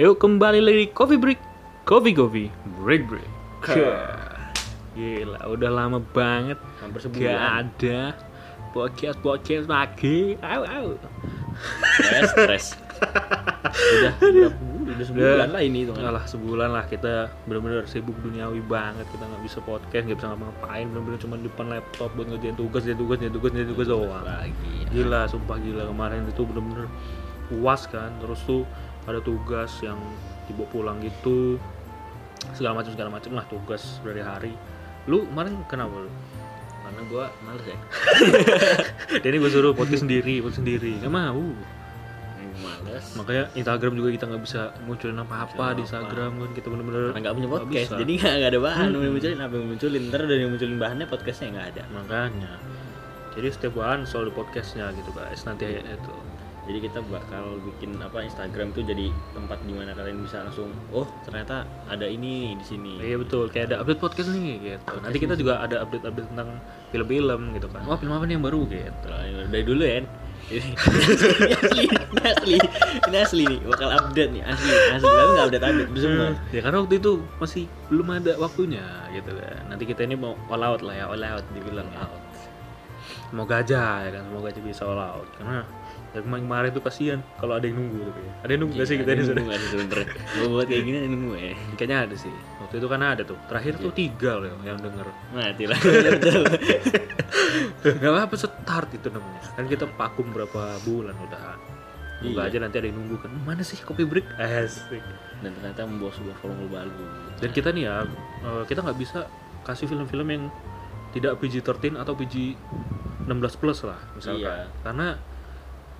Ayo kembali lagi di Coffee Break. Coffee Coffee. Break Break. Gila udah lama banget. Hampir Gak sebulan. ada podcast podcast lagi. Au au. Stres. udah berapa bulan? Udah sebulan lah ini itu kan. Alah sebulan lah. Kita bener-bener sibuk duniawi banget. Kita nggak bisa podcast, nggak bisa ngapa-ngapain. Bener-bener cuma di depan laptop buat ngerjain tugas, ngerjain tugas, ngerjain tugas, ngerjain tugas doang. Lagi. Gila, sumpah gila. Kemarin itu bener-bener puas kan. Terus tuh ada tugas yang dibawa pulang gitu Segala macam segala macam lah tugas dari hari Lu kemarin kenapa lu? Karena gua males ya. Ini gue suruh podcast sendiri, podcast sendiri Gak mau Males. Makanya Instagram juga kita nggak bisa munculin apa-apa di. Instagram kan Kita bener-bener nggak punya podcast, bisa. jadi nggak ada bahan. Hmm. Munculin apa yang munculin? Ntar udah yang munculin bahannya podcastnya nggak ada. Makanya Jadi setiap bahan soal podcastnya gitu guys Nanti itu Jadi kita bakal bikin apa Instagram tuh jadi tempat di mana kalian bisa langsung, oh ternyata ada ini di sini. Iya betul, kayak ada update podcast nih gitu. Nanti kita juga ada update-update tentang film-film gitu kan. Wah film apa nih yang baru gitu. Terus, dari dulu ya. Ini asli, ini asli, ini asli nih, bakal update nih asli, asli, tapi nggak update update udah semua. Ya karena waktu itu masih belum ada waktunya gitu kan. Nanti kita ini mau all out lah ya, all out dibilang out. Semoga aja ya kan, semoga aja bisa all out. Karena dari kemarin, kemarin tuh kasihan kalau ada yang nunggu tuh kayak. Ada yang nunggu gak sih kita ini sudah? nunggu ada sebenernya. Mau buat kayak gini ada nunggu ya. Kayaknya ada sih. Waktu itu kan ada tuh. Terakhir tuh tiga loh yang denger. Mati lah. Gak apa-apa start itu namanya. Kan kita vakum berapa bulan udah. Semoga Iya. aja nanti ada yang nunggu kan. Mana sih kopi break? Asik. Dan ternyata membawa sebuah formula baru. Dan kita nih ya, eh, kita nggak bisa kasih film-film yang tidak PG-13 atau PG-16 plus lah misalkan. Iya. Karena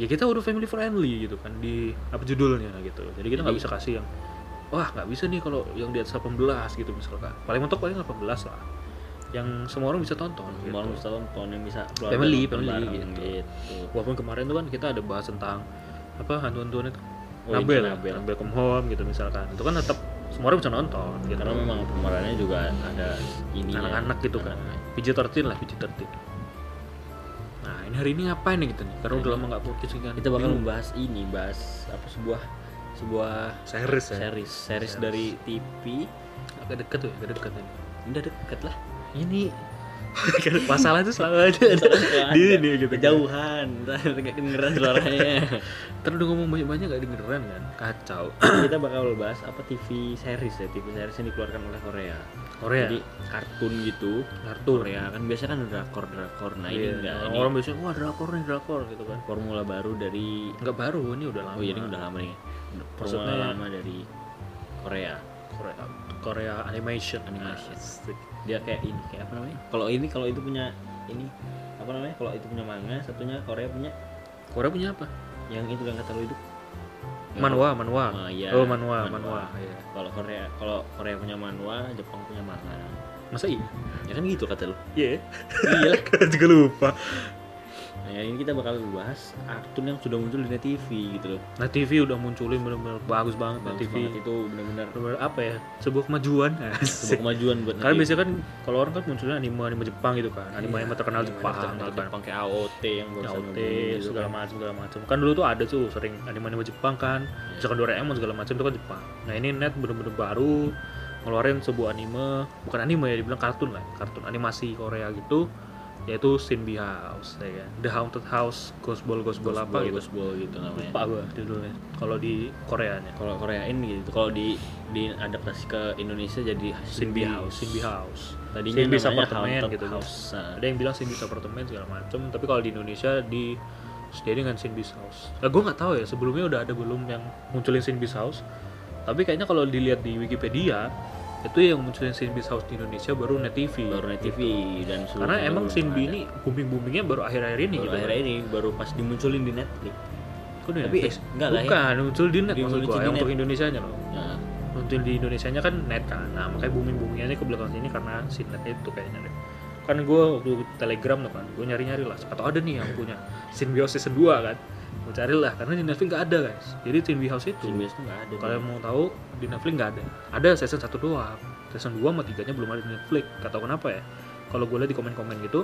ya kita udah family friendly gitu kan di apa judulnya gitu. Jadi kita nggak Jadi- bisa kasih yang wah nggak bisa nih kalau yang di atas 18 gitu misalkan. Paling mentok paling 18 lah. Yang semua orang bisa tonton gitu. Semua orang bisa tonton yang bisa Family, family bareng, gitu. gitu. Walaupun kemarin tuh kan kita ada bahas tentang apa hantu-hantuan itu Oh, Nabel, itu ya, Nabel. Nabel Come Home gitu misalkan. Itu kan tetap semua orang bisa nonton gitu. Karena memang pemerannya juga ada ini anak-anak gitu kan PG-13 lah PG-13 nah ini hari ini ngapain nih kita nih? Karena udah lama nggak podcast kan. Kita bakal Bingung. membahas ini, bahas apa sebuah sebuah series ya? series, series dari TV. agak deket tuh ya, agak deket ini. Udah deket lah. ini masalah itu selalu ada. Di sini gitu. Kejauhan, nggak kedengeran suaranya. terus udah ngomong banyak-banyak gak dengeran kan? Kacau. Kita bakal bahas apa TV series ya, TV series yang dikeluarkan oleh Korea. Korea Jadi kartun gitu. kartun Korea kan biasanya kan drakor drakor. Nah ini Iya, enggak, orang, ini orang biasanya wah drakor nih drakor gitu kan formula baru dari nggak baru ini udah lama Oh iya ini udah lama nih. Formula Maksudnya- lama dari Korea. Korea Korea animation Animation. Asik. Dia kayak ini kayak apa namanya? Kalau ini kalau itu punya ini apa namanya? Kalau itu punya manga, satunya Korea punya Korea punya apa yang itu yang kata lu itu. Manhwa manhwa Ah, iya. oh manhwa Manhwa. manhwa iya. Kalau Korea kalau Korea punya manhwa, Jepang punya manga. masa iya Ya kan gitu kata lu. iya iya lah. juga lupa Nah, ini kita bakal bahas kartun yang sudah muncul di net TV gitu loh. Nah TV udah munculin bener-bener bagus banget Nah Bagus TV banget itu benar-benar bener-bener apa ya sebuah kemajuan sebuah Asik. kemajuan buat Karena net biasanya kan kalau orang kan munculnya anime anime Jepang gitu kan anime anime terkenal Anime Jepang terkenal gitu kan Jepang kayak AOT yang AOT gitu segala kan. macam segala macam kan dulu tuh ada tuh sering anime anime Jepang kan Iya. misalkan Doraemon segala macam itu kan Jepang nah ini net bener-bener baru ngeluarin sebuah anime bukan anime ya dibilang kartun lah kartun animasi Korea gitu yaitu Shinbi House ya kan The Haunted House Ghost Ball Ghost Ball apa gitu Ghost Ball gitu namanya. lupa gua judulnya kalau di Koreanya Kalau Koreain gitu. Kalau di di adaptasi ke Indonesia jadi Shinbi House. Shinbi House Tadinya namanya Apartemen gitu House. Nah, ada yang bilang Shinbi's Apartemen segala macem tapi kalau di Indonesia di jadi dengan Shinbi's House nah, gue nggak tahu ya sebelumnya udah ada belum yang munculin Shinbi's House tapi kayaknya kalau dilihat di Wikipedia itu yang munculin Shinbi's House di Indonesia baru Net TV baru net TV dan Gitu. karena sebelumnya emang ada. ini booming boomingnya baru akhir-akhir ini baru gitu akhir ini baru pas dimunculin di Netflix. Kok di Tapi, Netflix? eh, enggak lah ya. bukan muncul di net Di- maksud gua yang untuk Indonesia nya loh Nah, muncul di Indonesia nya kan net kan nah makanya booming boomingnya ini ke belakang sini karena si net itu kayaknya deh kan gue waktu telegram tuh kan gue nyari nyari lah atau ada nih yang punya Symbiosis season 2 kan gue cari lah karena di Netflix nggak ada guys. Jadi Shinbi House itu Shinbi House nggak ada. kalau mau tahu di Netflix nggak ada. Ada season satu doang. Season 2 sama 3 nya belum ada di Netflix. Gak tau kenapa ya. Kalau gue lihat di komen-komen gitu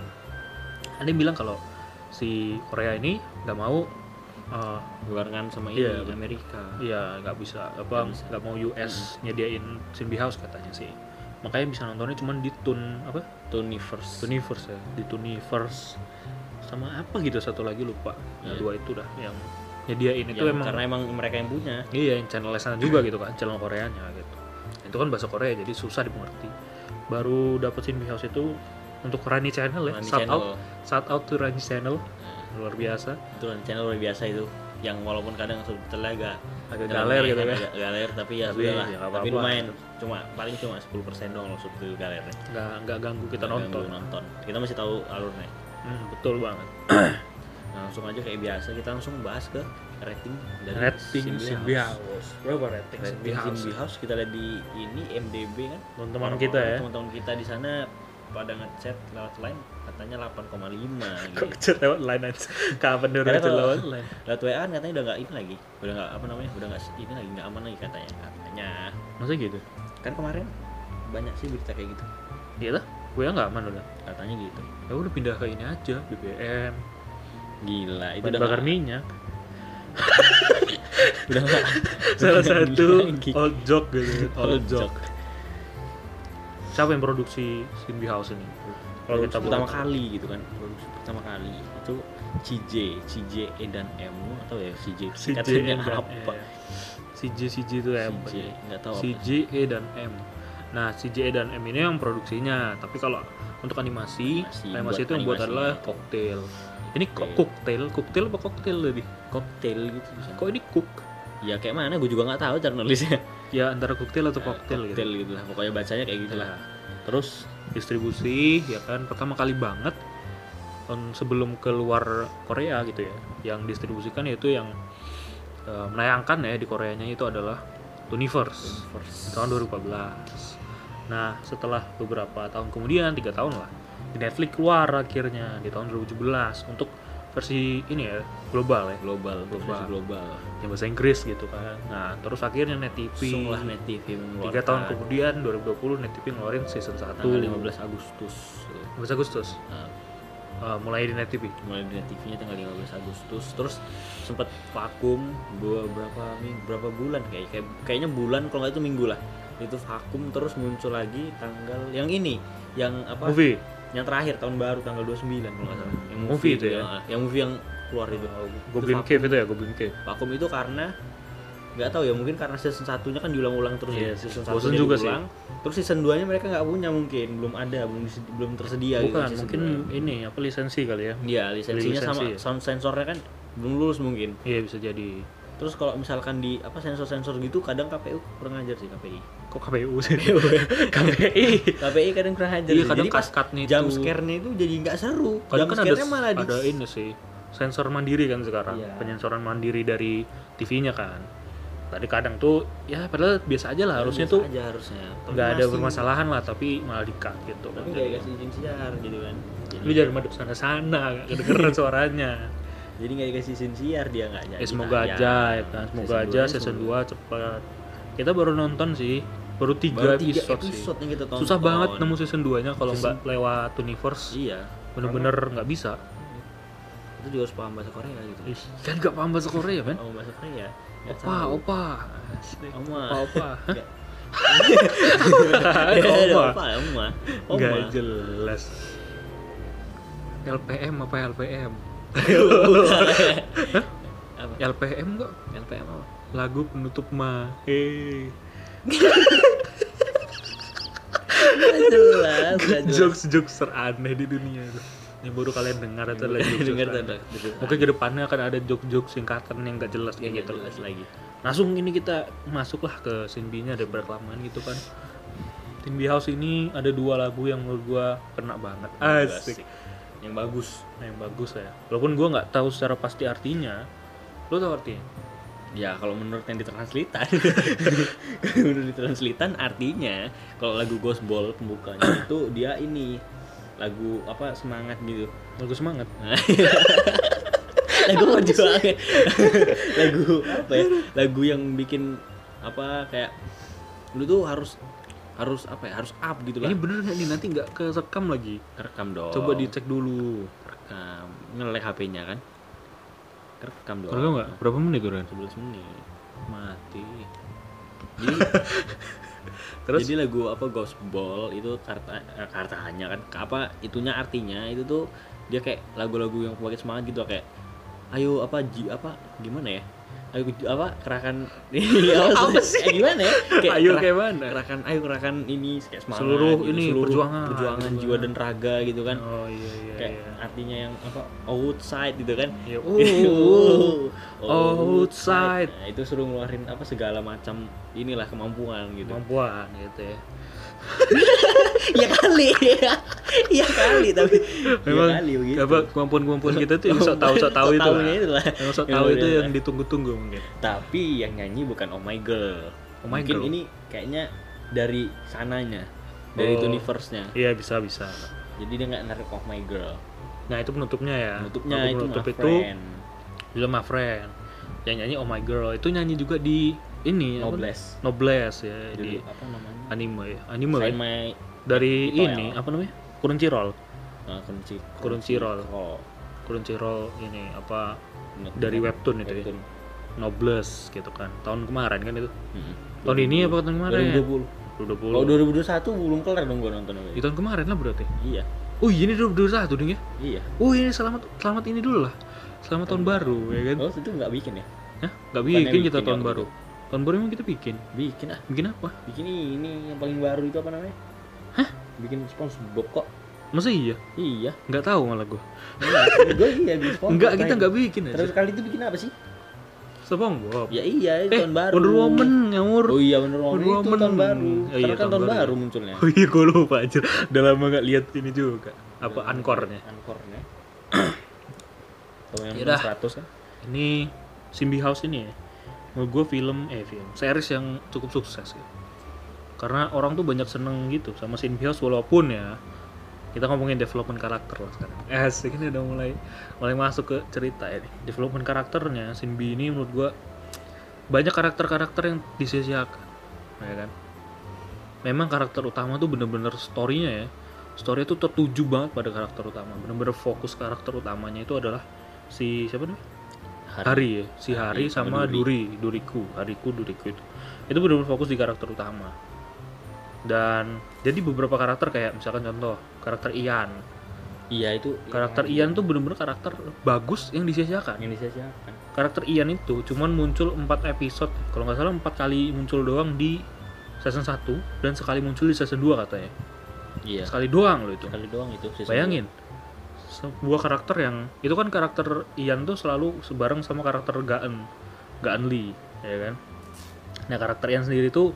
ada yang bilang kalau si Korea ini nggak mau barengan sama Iya, ini betul. Amerika. iya nggak bisa apa Nggak mau US nyediain Simbi House katanya sih. Makanya bisa nontonnya cuma di Tun apa? Tuniverse Tuniverse ya di Tuniverse sama apa gitu satu lagi lupa. Ya, Iya. dua itu dah yang nyediain itu Yang- emang karena emang mereka yang punya. Iya yang channel sana juga gitu kan channel Koreanya gitu. Itu kan bahasa Korea jadi susah dimengerti. Baru dapet Simbi House itu untuk Rani Channel ya Rani shout Channel. out shout out to Rani Channel. Nah, luar biasa. Itu kan channel luar biasa itu yang walaupun kadang subtitlenya agak agak galer gitu kan, ya. agak galer tapi ya Tapi sudah lah ya tapi lumayan cuma paling cuma 10% doang loh subtitle galernya. Nggak nggak ganggu kita Nggak nonton. ganggu nonton. Kita masih tahu alurnya Hmm, betul banget. Nah, langsung aja kayak biasa kita langsung bahas ke rating dari rating Simbi House. Berapa rating Rating Simbi House? Kita lihat di ini MDB kan? Teman-teman kita ya. teman-teman kita di sana pada ngechat lewat line katanya 8,5 kok gitu. chat lewat line aja? Kapan dia udah Karena chat kalau- lewat line? lewat WA kan katanya udah nggak ini lagi udah nggak apa namanya udah nggak ini lagi nggak aman lagi katanya katanya. Masa gitu? Kan kemarin banyak sih berita kayak gitu. Iya lah gue nggak aman udah. Katanya gitu ya udah pindah ke ini aja BBM gila itu udah bakar minyak. Udah nggak salah udah satu old joke gitu Old old joke. joke. siapa yang produksi Simbi House ini? Kalau kita pertama tahu. kali gitu kan produksi pertama kali. Itu CJ CJ E dan M atau ya CJ CJ dan apa? M. CJ CJ itu apa CJ nggak tahu CJ E dan M. Nah CJ E dan M ini yang produksinya. Tapi kalau untuk animasi. Animasi, animasi buat itu yang buat adalah cocktail ini kok Cocktail. cocktail cocktail apa cocktail tadi? Cocktail gitu bisa. kok ini cook? Ya kayak mana? Gue juga nggak tahu cara nulisnya. Ya antara cocktail atau cocktail gitu. Cocktail gitu lah. Pokoknya bacanya kayak gitu lah. Nah, terus? Distribusi ya kan? Pertama kali banget tahun sebelum keluar Korea gitu ya. Yang distribusikan yaitu yang eh, menayangkan ya di Koreanya itu adalah Universe. First. tahun 2014 nah setelah beberapa tahun kemudian tiga tahun lah di Netflix keluar akhirnya di tahun 2017 untuk versi ini ya global ya. Global Global. global global. Yang bahasa Inggris gitu kan. Nah terus akhirnya Net TV lah net TV tiga tahun kemudian 2020 Net TV ngeluarin season 1 tanggal 15 Agustus. 15 Agustus? Nah, Uh, mulai di Net TV mulai di net TV-nya tanggal 15 Agustus. Terus sempat vakum dua berapa minggu berapa bulan kayak kayak kayaknya bulan kalau nggak itu minggu lah itu vakum terus muncul lagi tanggal yang ini yang apa? Movie. Yang terakhir tahun baru tanggal 29 kalau nggak salah. Yang Movie itu ya? ah, yang movie yang keluar itu. Goblin vakum. Cave itu ya Goblin Cave? Vakum itu karena nggak tahu ya mungkin karena season satunya kan diulang-ulang terus Iya, ya season bosen satunya juga diulang, terus season 2 nya mereka nggak punya mungkin belum ada belum belum tersedia gitu bukan season mungkin ini apa lisensi kali ya? Iya, lisensinya Lisensi sama ya? sound sensornya kan belum lulus mungkin. iya bisa jadi. Terus kalau misalkan di apa sensor-sensor gitu kadang KPU kurang ajar sih KPI. Kok KPU sih KPI KPI kadang kurang ajar. Iya, kadang cut-cutnya itu- jump scare-nya itu jadi nggak seru. kadang kan ada malah di ada ini sih sensor mandiri kan sekarang Iya. penyensoran mandiri dari TV-nya kan tadi kadang tuh ya padahal biasa aja lah harusnya Biasa tuh aja harusnya. Nggak ada permasalahan lah tapi malah di cut gitu Tapi nggak dikasih izin siar gitu kan. Jadi, lu jangan madep sana sana kedengeran suaranya jadi nggak dikasih izin siar dia nggak jadi. ya semoga aja ya kan semoga Season aja season semoga- 2 cepat kita baru nonton sih baru tiga Baru tiga episode, sih episode yang kita tonton. susah banget nemu season 2 nya kalau Season- nggak lewat universe Iya. bener-bener nggak bisa Itu juga harus paham bahasa Korea gitu. Ih, kan nggak paham bahasa Korea men Oh bahasa Korea. Nggak opa tahu. opa Oma. opa opa opa Opa, Oma. Oma. nggak jelas LPM apa LPM? LPM kok LPM apa? lagu penutup mah eh Jelas, jokes jokes teraneh di dunia itu. Yang baru kalian dengar adalah jokes Dengar mungkin ke depannya akan ada jokes-jokes singkatan yang gak jelas Yang kayak gitu. jelas lagi. langsung ini kita masuklah ke Sinbi-nya daripada kelamaan gitu kan. Sinbi House ini ada dua lagu yang menurut gua kena banget. Asik. Yang bagus. nah, yang bagus ya. Walaupun gua nggak tahu secara pasti artinya. Lo tau artinya Ya kalau menurut yang ditranslatean Menurut ditranslatean artinya Kalau lagu Ghostball pembukanya itu dia ini Lagu apa semangat gitu. Lagu semangat? Lagu perjuangan lagu apa ya? Lagu yang bikin apa kayak lu tuh harus harus apa ya? Harus up gitu lah. Ini bener nggak nih? Nanti nggak kerekam lagi. Rekam dong. Coba dicek dulu. Rekam ngelek HP-nya kan kerekam dong. Kalau nggak? Berapa menit tuh Ren? 11 menit. Mati. Jadi Terus? jadi lagu apa Ghost Ball itu karta eh, kartanya kan apa itunya artinya itu tuh dia kayak lagu-lagu yang pakai semangat gitu kayak ayo apa ji apa gimana ya ayo apa kerakan Apa sih? Eh, gimana ya Ayo kerak- kayak mana? kerakan ayo kerakan ini kayak semangat Seluruh gitu, ini, seluruh perjuangan. perjuangan Gitu jiwa kan. dan raga gitu kan Oh iya iya kayak iya. artinya yang apa outside gitu kan Iya, Oh, outside. Nah, itu suruh ngeluarin apa segala macam inilah kemampuan gitu. Kemampuan gitu ya. ya kali. ya kali tapi Memang ya kali begitu. apa kemampuan-kemampuan kita tuh yang sok tahu sok tahu itu lah. Yang sok tahu itu luar yang ditunggu-tunggu mungkin. Tapi yang nyanyi bukan Oh My Girl. Oh My Mungkin Girl. ini kayaknya dari sananya, dari Oh. universe-nya. Iya bisa bisa. Jadi dia nggak narik Oh My Girl. Nah itu penutupnya ya. Penutupnya itu penutup My itu Friend. Bila My Friend. Yang nyanyi Oh My Girl itu nyanyi juga di ini apa? Noblesse. Noblesse ya Dulu di apa namanya? anime ya. Anime ya. My dari Itu ya. ini apa namanya? Crunchyroll. uh, Kunci Crunchyroll. Oh, Crunchyroll ini apa ingat- dari webtoon itu ya. Webtoon. Noblesse gitu kan. Tahun kemarin kan itu. Hmm. Tahun ini apa tahun kemarin? 2020. 2020. Kalau 2021 belum kelar dong gua nonton Itu tahun kemarin lah berarti. Iya. Oh iya, ini 2021 ding ya. Iya. Oh ini selamat selamat ini dulu lah. Selamat tahun baru ya kan. Oh, itu nggak bikin ya? Hah? Gak Bukannya bikin kita tahun ya baru. Tahun baru emang kita bikin. Bikin ah. Bikin apa? Bikin ini yang paling baru itu apa namanya? Hah? Bikin SpongeBob kok. Masa iya? Iya. Nggak tahu malah gue. gue iya bikin SpongeBob. Enggak, kita Terakhir. nggak bikin Terus aja. kali itu bikin apa sih? SpongeBob. Ya iya, itu eh, tahun baru. Wonder Woman ngawur. Oh iya Wonder Woman, Wonder itu Woman. tahun baru. Oh Karena iya, kan tahun baru. baru munculnya. Oh iya, gue lupa aja. Udah lama nggak lihat ini juga. Apa ankornya? Ankornya. Tahun yang Yaudah. 100 kan? Ini Simbi House ini ya. Menurut gue film, eh film, series yang cukup sukses ya. Karena orang tuh banyak seneng gitu sama Simbi House walaupun ya kita ngomongin development karakter lah sekarang. Asik ini udah mulai mulai masuk ke cerita ini. Development karakternya Simbi ini menurut gua banyak karakter-karakter yang disia-siakan, ya kan? Memang karakter utama tuh bener-bener story-nya ya. Story itu tertuju banget pada karakter utama. Bener-bener fokus karakter utamanya itu adalah si siapa nih? Hari, ya, si Hari, Hari sama sama Duri. Duriku, Hariku, Duriku itu. Itu benar-benar fokus di karakter utama. Dan jadi beberapa karakter kayak misalkan contoh karakter Ian. Iya itu Karakter Ian tuh bener-bener karakter bagus yang disia-siakan. yang disia-siakan. Karakter Ian itu cuman muncul 4 episode, kalau nggak salah 4 kali muncul doang di season 1 dan sekali muncul di season 2 katanya. Iya. Sekali doang loh itu. Sekali doang itu. season Bayangin. Sebuah karakter yang itu kan karakter Ian tuh selalu sebareng sama karakter Gaen. Gaen Lee, ya kan? Nah, karakter Ian sendiri tuh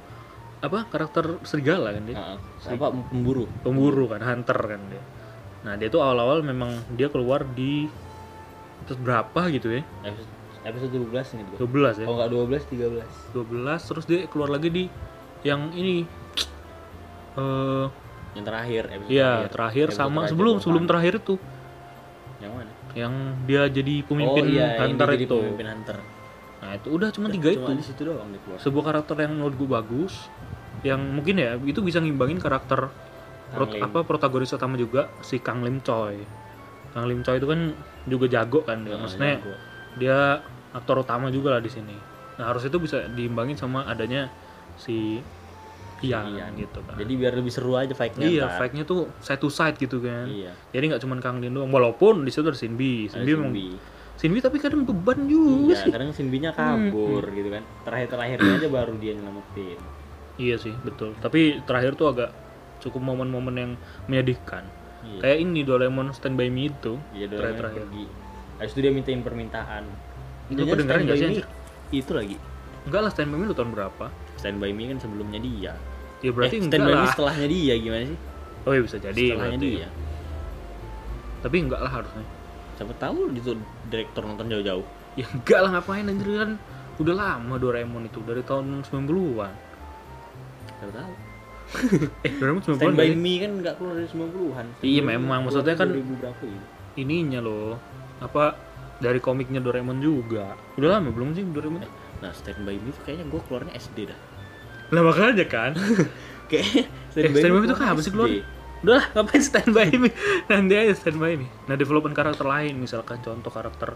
apa? Karakter serigala kan dia. Ah. Apa pemburu? Pemburu kan, hunter kan dia. Nah, dia tuh awal-awal memang dia keluar di terus berapa gitu ya? Episode, episode 12 nih gua. 12 ya. Oh enggak 12, 13. 12 terus dia keluar lagi di yang ini eh Yang terakhir episode iya, terakhir Episode sama terakhir, sebelum sebelum terakhir itu Yang mana? yang dia jadi pemimpin oh, iya, yang hunter jadi itu. Pemimpin hunter. Nah, itu udah cuma tiga Cuma itu. di situ doang dia keluar. sebuah karakter yang menurut gue bagus yang mungkin ya itu bisa ngimbangin karakter prot- Lim. apa protagonis utama juga si Kang Lim Choi Kang Lim Choi itu kan juga jago kan dia Nah, maksudnya jago. dia aktor utama juga lah di sini nah harus itu bisa diimbangin sama adanya si Ian, Ian. gitu kan Jadi biar lebih seru aja fight-nya. iya ntar. fight-nya tuh side to side gitu kan Iya. jadi nggak cuma Kang Lin doang walaupun di situ ada Sinbi Sinbi memang Sinbi. Tapi kadang beban juga Iya, sih kadang Sinbinya kabur gitu kan. Terakhir-terakhirnya aja baru dia nyelamatin. Iya sih, betul. Tapi terakhir tuh agak cukup momen-momen yang menyedihkan. Iya. Kayak ini Doraemon Stand By Me itu. Iya, terakhir-terakhir. pergi. Habis itu dia mintain permintaan. Jangan kedengeran By sih? Itu lagi. Enggak lah Stand By Me lu tahun berapa? Stand by me kan sebelumnya dia. Ya berarti eh, enggak lah. setelahnya dia gimana sih? Oh iya bisa jadi setelahnya berarti. dia. Tapi enggak lah harusnya. Siapa tahu itu direktur nonton jauh-jauh. Ya enggak lah ngapain anjir kan udah lama Doraemon itu dari tahun 90-an. Siapa tahu. Eh, Doraemon 90-an Stand by me kan nggak keluar dari 90-an. Iya, memang. Maksudnya kan- 2000 berapa ya? ininya loh. Apa dari komiknya Doraemon juga. Udah lama belum sih Doraemon? Nah, Stand by me tuh kayaknya gue keluarnya SD dah. Lah makanya kan. Kayak Eh, Stand By Me itu kapan sih keluar? Udah lah, ngapain stand by me? Nanti aja stand by me. Nah, development karakter lain, misalkan contoh karakter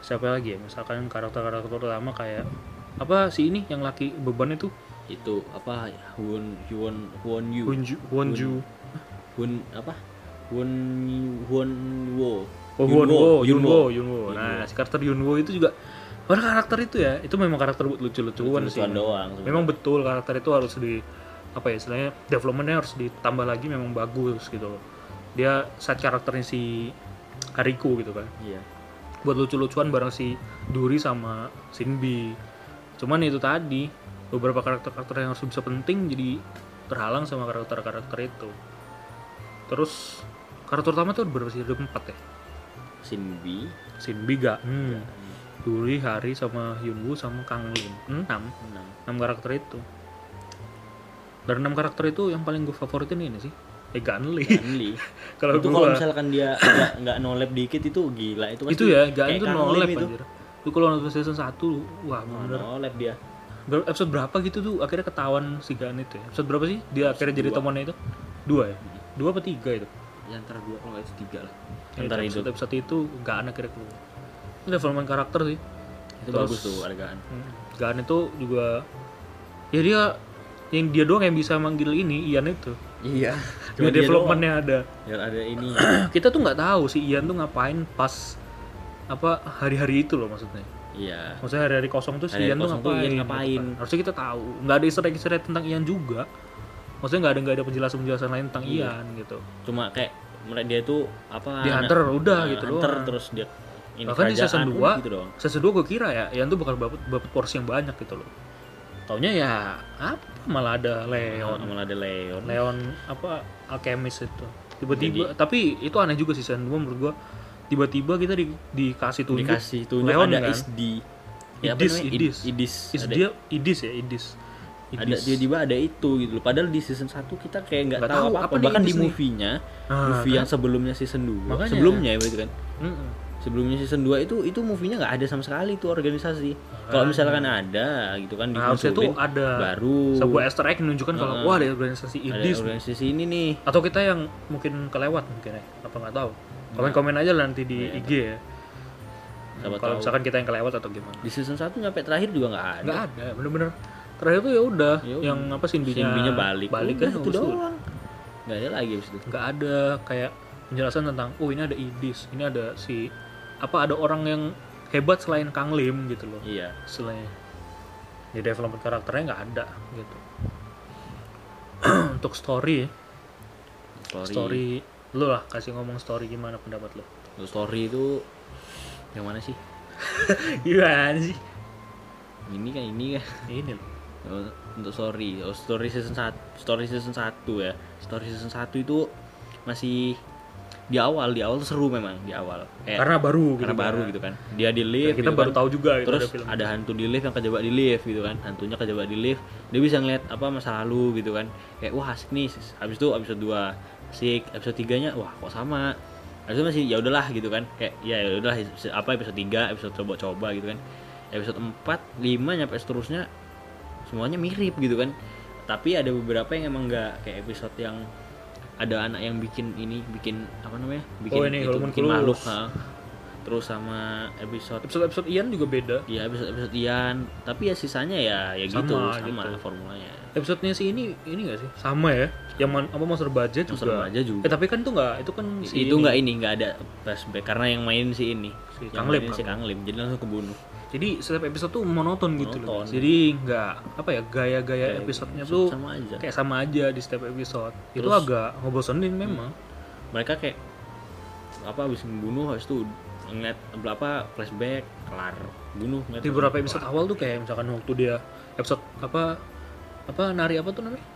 siapa lagi ya misalkan karakter-karakter utama kayak apa sih ini yang laki beban itu itu apa Won Won Won Yu Wonju Wonju Won apa Won Won Wo Oh, Yunwo, Yunwo, Yunwo. Yunwo. Nah, si karakter Yunwo itu juga Padahal karakter itu ya, itu memang karakter buat lucu-lucuan sih. Doang sebenarnya. Memang betul karakter itu harus di apa ya istilahnya developmentnya harus ditambah lagi memang bagus gitu loh. Dia side karakternya si Hariku gitu kan. iya Buat lucu-lucuan bareng si Duri sama Shinbi. Cuman itu tadi beberapa karakter-karakter yang harus bisa penting jadi terhalang sama karakter-karakter itu. Terus karakter utama tuh berapa sih? Ada empat ya? Shinbi Shinbi gak? Hmm. Duri, Hari, sama Hyunwoo, sama Kang Lin. Enam. enam Enam karakter itu. Dari enam karakter itu yang paling gue favoritin ini sih. Eh Ganli. Ganli Kalau itu kalau misalkan dia nggak nolep dikit itu gila itu pasti itu ya Gan itu nolep itu anjir. Itu kalau nonton season 1 wah bener. nolep dia Ber- Episode berapa gitu tuh akhirnya ketahuan si Gan itu ya. Episode berapa sih? Dia akhirnya jadi dua. temannya itu? Dua ya? Dua apa tiga itu? ya antara dua kalau nggak itu tiga lah Ya, antara itu episode, episode itu Gan akhirnya keluar. Itu development karakter sih. itu Terus- bagus tuh adegan Hmm. Gan itu juga ya dia yang dia doang yang bisa manggil ini Ian itu. iya Dia developmentnya ada. biar ada ini Kita tuh nggak tahu si Ian tuh ngapain pas apa hari-hari itu loh maksudnya. iya Maksudnya hari-hari kosong tuh si Hari-hari Ian tuh kosong tuh ngapain? Ian gitu ngapain. kan. Harusnya kita tahu. Nggak ada easter egg easter egg tentang Ian juga. Maksudnya nggak ada nggak ada penjelasan-penjelasan lain tentang Iya. Ian gitu. cuma kayak mereka dia tuh apa Di Hunter udah nah, gitu Hunter doang. terus dia ini Bahkan di season kerajaan pun 2 gitu doang Season 2 gue kira ya Ian tuh bakal dapat dapat porsi yang banyak gitu loh. Taunya ya apa malah ada Leon. malah ada Leon Leon apa alchemist itu tiba-tiba tapi itu aneh juga sih season 2 menurut gua tiba-tiba kita di, dikasih tunjuk dikasih tunjuk Leon ada kan Isdi Ya, apa Idis, namanya? Idis. Id- Idis Is ada, dia Idis ya Idis ada Idis. tiba-tiba ada itu gitu loh padahal di season 1 kita kayak nggak tahu tahu apa-apa apa nih bahkan di Idis movie-nya Ah, movie kan? yang sebelumnya season 2 Makanya. sebelumnya ya berarti kan Mm-mm. Sebelumnya season 2 itu itu movie-nya nggak ada sama sekali tuh organisasi. Kalau misalkan ada gitu kan Nah, harusnya tuh ada baru. sebuah easter egg menunjukkan kalau wah ada organisasi ada Idis organisasi ini nih. Atau kita yang mungkin kelewat mungkin ya apa nggak tahu. Komen-komen aja nanti di Iya, IG ya. Siapa kalau misalkan kita yang kelewat atau gimana. Di season 1 nyampe terakhir juga nggak ada. Nggak ada bener-bener. Terakhir tuh ya udah Ya yang apa Sinbinya Sinbinya balik. balik Udah, kan itu doang. Nggak ada lagi abis itu. Nggak ada kayak penjelasan tentang oh ini ada Idis ini ada si apa ada orang yang hebat selain Kang Lim gitu loh. Iya. Istilahnya di development karakternya nggak ada gitu. Untuk story story. story lu lah kasih ngomong story gimana pendapat lu? Untuk story itu yang mana sih? Gimana sih? Ini kan ini kan. Ini loh. Oh, untuk story. Oh, story season 1 story season 1 ya. Story season 1 itu masih di awal di awal tuh seru memang di awal. Kayak- karena baru gitu karena kan. baru gitu kan. Dia di lift kita gitu baru kan. tahu juga gitu terus ada film. ada hantu di lift yang kejebak di lift gitu kan. Hantunya kejebak di lift. Dia bisa ngeliat apa masa lalu gitu kan. Kayak wah asik nih. Habis itu episode 2 asik. Episode 3 nya wah kok sama? Habis itu masih ya udahlah gitu kan. Kayak ya ya udahlah apa episode 3 episode coba-coba gitu kan. Episode 4 5 nyampe seterusnya semuanya mirip gitu kan. Tapi ada beberapa yang emang nggak kayak episode yang ada anak yang bikin ini bikin apa namanya? Bikin Oh, ini itu bikin makhluk ha. terus sama episode episode episode Ian juga beda. Ya episode episode Ian. Tapi ya sisanya ya ya Sama, gitu sama gitu. formulanya. Episodenya si ini ini gak sih? Sama ya? Yang man- apa monster budget Monster juga. Budget juga. eh tapi kan itu nggak itu kan si itu nggak ini nggak ada flashback. Karena yang main si ini. Si yang Kang Lim, si Kang Kang Lim jadi langsung kebunuh jadi setiap episode tuh monoton gitu loh. Monoton. jadi nggak apa ya gaya-gaya episodenya episode tuh sama aja. kayak sama aja di setiap episode. Itu Terus- agak ngebosenin memang. Mereka kayak apa habis membunuh habis itu ngeliat apa flashback kelar bunuh ngeliat di beberapa episode awal tuh kayak misalkan waktu dia episode apa apa nari apa tuh namanya?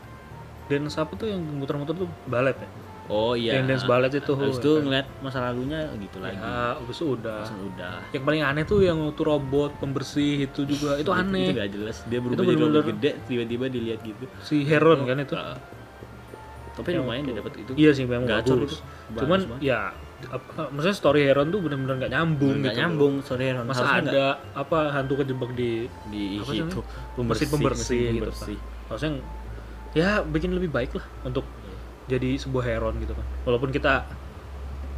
Dance apa tuh yang muter-muter tuh? Balet ya oh iya. Yang dance ballet itu, habis itu kan. ngeliat masa lalunya gitu lagi. Ya habis itu udah. Langsung udah. Yang paling aneh tuh yang waktu robot pembersih itu juga. Itu itu aneh. gak jelas. Dia berubah jadi robot gede tiba-tiba dilihat gitu. Si Heron kan itu. Tapi lumayan dia dapat itu. Iya sih memang Gacor bagus. itu. Cuman banget. ya apa, maksudnya story Heron tuh bener-bener nggak nyambung nggak gitu nyambung sorry Ron masa Harusnya ada apa hantu kejebak di di itu. mesin pembersih mesin gitu pembersih. kan. Harusnya ya bikin lebih baik lah untuk jadi sebuah heron gitu kan. Walaupun kita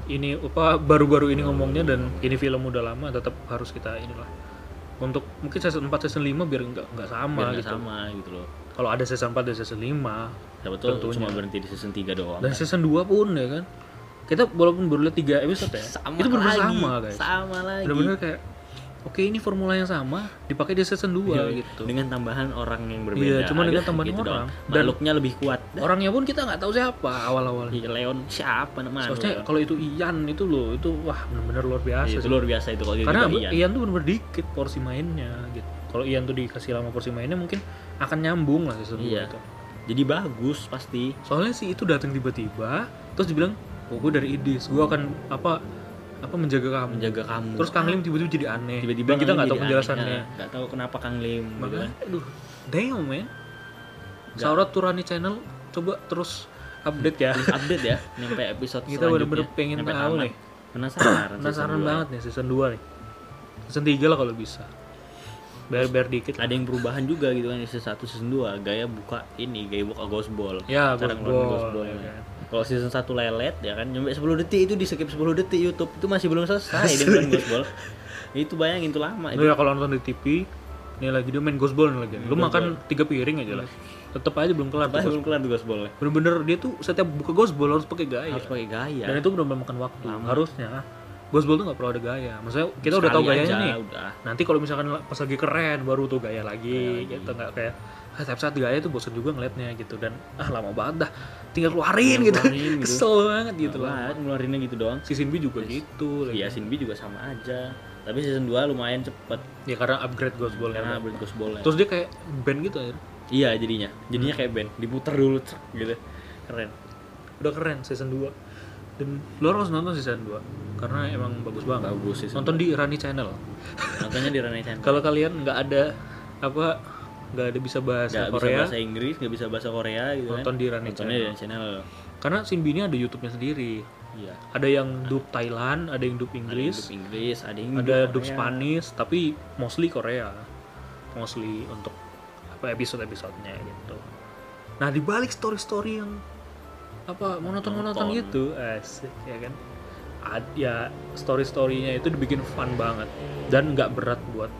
ini apa baru-baru ini ngomongnya dan ini film udah lama tetap harus kita inilah. Untuk mungkin season 4 season 5 biar nggak nggak sama Biar nggak gitu. sama gitu loh. Kalau ada season 4 dan season 5 siapa tuh Tentunya. cuma berhenti di season 3 doang dan season 2 pun ya kan? Kita walaupun baru lihat 3 episode ya sama itu benar sama guys. sama lagi. Benar-benar kayak oke ini formula yang sama dipakai di season 2 Iya, gitu. dengan tambahan orang yang berbeda Iya, cuma dengan tambahan gitu orang. Dan- makhluknya lebih kuat. orangnya pun kita nggak tahu siapa awal-awal. Iya, Leon siapa namanya? Soalnya kalau itu Ian itu loh itu wah benar-benar luar biasa Iya, itu sih. luar biasa itu kalau karena Ian. Ian tuh benar-benar dikit porsi mainnya gitu. Kalau Ian tuh dikasih lama porsi mainnya mungkin akan nyambung lah season Iya. 2 itu. Jadi bagus pasti. Soalnya sih itu datang tiba-tiba terus dibilang oh gue dari Idis gue akan apa apa menjaga kamu? Menjaga kamu. Terus Kang Lim tiba-tiba jadi aneh. Tiba-tiba kita nggak tahu penjelasannya. nggak tahu kenapa Kang Lim gitu makanya kan. aduh damn man. Saurat Turani channel coba terus update ya. Terus update ya nyampe episode Kita bener-bener selanjutnya, pengen tahu nih. penasaran penasaran dua. banget nih season 2 nih. Season 3 lah kalau bisa biar dikit ada yang perubahan juga gitu kan season 1 season 2 gaya buka ini gaya buka ghost ball. Ya Cara ghost ball, ghost ball ya kan. kalau season 1 lelet ya kan nyampe 10 detik itu di skip 10 detik YouTube itu masih belum selesai dia main ghost ball. Itu bayangin itu lama Lu itu. ya kalau nonton di TV ini lagi dia main ghost ball nih lagi. Lu makan tiga piring aja lah. Tetep aja belum kelar belum kelar tuh ghost ballnya. Bener-bener dia tuh setiap buka ghost ball harus pakai gaya. Harus pakai gaya. Dan itu benar-benar makan waktu. Harusnya ball tuh nggak perlu ada gaya. Maksudnya kita udah tahu Sekali gayanya aja, nih udah. Nanti kalau misalkan pas lagi keren baru tuh gaya lagi gitu. Nggak kayak ah, tiap saat gaya tuh bosan juga ngeliatnya gitu. Dan ah lama banget dah. Tinggal keluarin gitu. Keluarin gitu. kesel banget gitu Banget, ngeluarinnya gitu doang. Season B juga gitu lagi. Iya, Sin B juga sama aja. Tapi season 2 lumayan cepet. Ya karena upgrade ball karena upgrade Ghost Ball terus dia kayak band gitu akhirnya Iya jadinya, jadinya kayak band, diputer dulu gitu. Keren. udah keren season 2 dan lo harus nonton season 2 karena emang bagus banget Bagus sih. nonton di Rani Channel Nontonnya di Ranai Channel. kalau kalian nggak ada apa nggak ada bisa bahasa Gak bisa Korea bahasa Inggris, gak bisa bahasa Korea gitu nonton kan. di Rani Nontonnya di Channel. karena Sinbi ini ada YouTube-nya sendiri Iya. ada yang dub Thailand ada yang dub Ada yang Inggris dub Inggris, ada yang ada dub. Spanish tapi mostly Korea mostly untuk apa episode episodenya gitu nah di balik story story yang apa monoton monoton Monoton. gitu asik ya kan Ad- ya story storynya itu dibikin fun banget dan nggak berat buat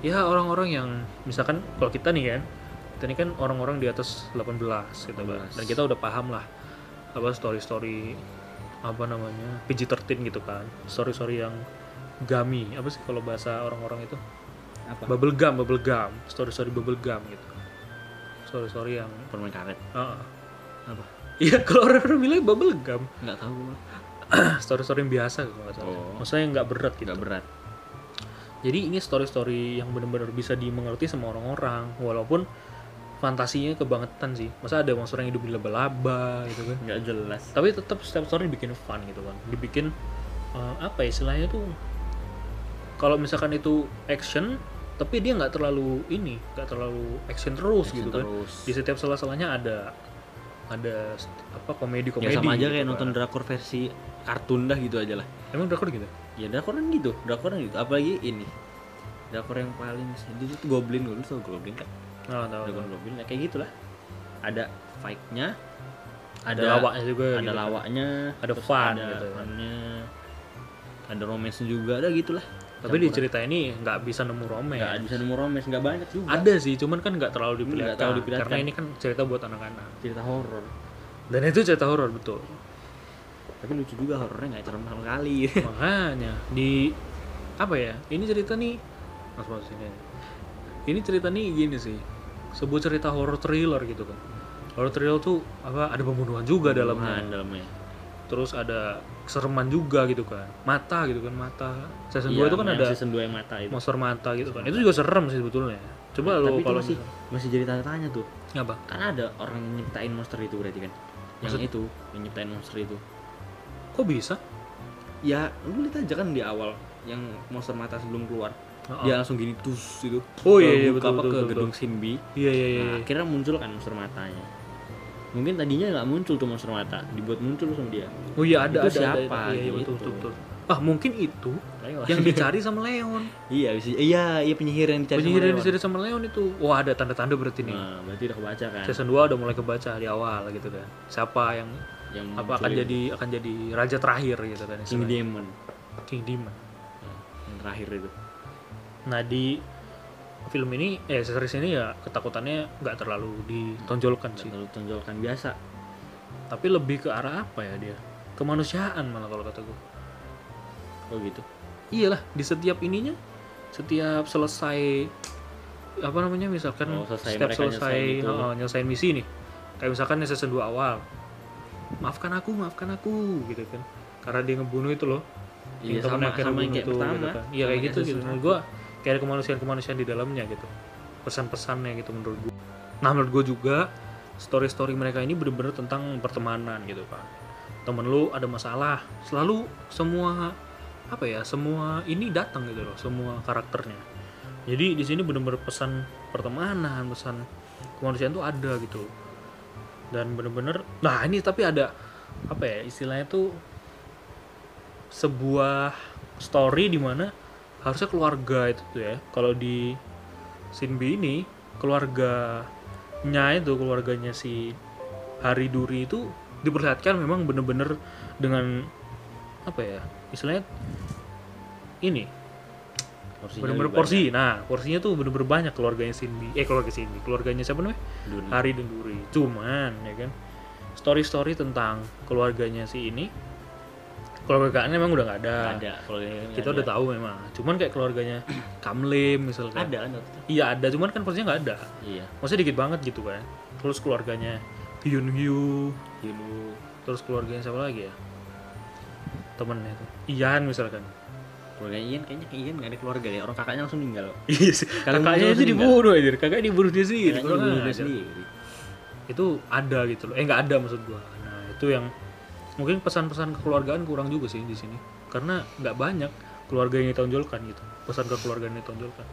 ya orang-orang yang misalkan kalau kita nih kan kita ini kan orang-orang di atas 18 gitu kan 18. dan kita udah paham lah apa story story apa namanya PG-13 gitu kan story story yang gami apa sih kalau bahasa orang-orang itu Apa? bubble gum bubble gum story story bubble gum gitu story story yang Permen karet. ah, Apa? Iya kalau orang-orang bilang bubble gum Enggak tahu gua. story story yang biasa kalau nggak salah Oh. maksudnya yang nggak berat gitu Enggak berat. jadi ini story story yang benar-benar bisa dimengerti sama orang-orang walaupun fantasinya kebangetan sih masa ada monster yang hidup di laba-laba gitu kan Enggak jelas. tapi tetap setiap story dibikin fun gitu kan dibikin eh, apa ya istilahnya tuh kalau misalkan itu action tapi dia nggak terlalu ini nggak terlalu action terus Action gitu kan terus. di setiap salah-salahnya ada ada apa komedi komedi Ya sama aja kayak gitu nonton kan. drakor versi kartun dah gitu aja lah. emang drakor gitu Ya drakor kan gitu, drakor kan gitu. Apalagi ini. Drakor yang paling sedih itu Goblin dulu tau Goblin kan? nah, tahu, Dragon tahu. Goblin ya kayak gitulah. Ada fight-nya, ada lawaknya juga ada gitu. lawaknya, Ada fun ada gitu. funnya, ada romance juga, ada gitulah. Tapi di cerita ini nggak bisa nemu romance Nggak bisa nemu romance, nggak banyak juga. ada sih cuman kan nggak terlalu Nggak diperlihatkan terlalu diperlihatkan. karena ini kan cerita buat anak-anak cerita horor. dan itu cerita horor betul Tapi lucu juga horornya nggak serem sama kali. makanya di apa ya ini cerita nih mas mas ini ini cerita nih gini sih sebuah cerita horror thriller gitu kan horror thriller tuh apa ada pembunuhan juga dalamnya Nah, dalamnya. Terus ada kesereman juga gitu kan mata gitu kan mata season 2 Iya, itu kan ada season 2 yang mata itu. monster mata gitu kan itu juga serem sih sebetulnya coba lo Tapi itu kalau masih masih jadi tanda tanya tuh. apa Kan ada orang yang nyiptain monster itu berarti kan. Yang Maksud- itu, yang nyiptain monster itu. kok bisa Ya, lu lihat aja kan di awal yang monster mata sebelum keluar. Oh, Dia langsung gini tus gitu. Oh, iya, iya, betul, apa betul, ke betul, gedung Sinbi. iya iya iya Nah, akhirnya muncul kan monster matanya. Mungkin tadinya nggak muncul tuh monster mata, dibuat muncul sama dia. oh iya ada Itu ada ada, siapa ada. iya, iya, betul, gitu. betul betul ah mungkin itu Leon. yang dicari sama Leon iya, bisa, iya, iya penyihir yang dicari penyihir yang sama Leon. dicari sama Leon itu wah ada tanda-tanda berarti nih Nah, berarti udah kebaca kan. season 2 udah mulai kebaca di awal gitu kan siapa yang yang apa akan jadi akan jadi raja terakhir gitu kan King. Demon King Demon. yang terakhir itu Nah di film ini eh series ini ya ketakutannya nggak terlalu ditonjolkan sih, lalu tonjolkan biasa tapi lebih ke arah apa ya dia? Kemanusiaan malah kalau kata gue. oh gitu Iyalah di setiap ininya, setiap selesai apa namanya misalkan Oh, selesai setiap selesai nyelesain itu. oh, nyelesain misi nih, kayak misalkan di season 2 awal, maafkan aku, maafkan aku gitu kan, karena dia ngebunuh itu loh. Iya, yang sama- sama yang kayak itu, pertama. gitu kan. Iya kayak gitu gitu. Menurut satu. Kayak ada kemanusiaan-kemanusiaan di dalamnya gitu. Pesan-pesannya gitu menurut gua. Nah menurut gua juga story-story mereka ini bener-bener tentang pertemanan gitu kan. Temen lu ada masalah, selalu semua apa ya semua ini datang gitu loh semua karakternya. Jadi di sini bener-bener pesan pertemanan, pesan kemanusiaan tuh ada gitu. Dan bener-bener, nah ini tapi ada apa ya istilahnya tuh sebuah story di mana harusnya keluarga itu tuh ya kalau di Sinbi ini keluarganya itu keluarganya si Hari Duri itu diperlihatkan memang bener-bener dengan apa ya istilahnya ini Porsinya bener-bener porsi nah porsinya tuh bener-bener banyak keluarganya Sinbi eh keluarga Sinbi keluarganya siapa namanya banyak. Duri. Hari dan Duri. Cuman ya kan story-story tentang keluarganya si ini keluargaan memang udah nggak ada. Nggak ada Kita udah tahu memang. Cuman kayak keluarganya Kamlim misalkan. ada kan itu? Iya ada, cuman kan porsinya nggak ada. iya Maksudnya dikit banget gitu kan. Terus keluarganya Hyun Hyu, dulu terus keluarganya siapa lagi ya? Temennya tuh. Ian misalkan. keluarga Ian kayaknya Ian nggak ada keluarga deh orang kakaknya langsung meninggal Iya sih. Kakaknya itu sih dibunuh aja. Kakaknya dibunuh dia sendiri. Kayaknya Kurang dibunuh dia ajar. sendiri itu ada gitu loh eh nggak ada maksud gua nah itu yang mungkin pesan-pesan kekeluargaan kurang juga sih di sini. Karena nggak banyak keluarga yang ditonjolkan gitu. Pesan ke keluarga yang ditonjolkan.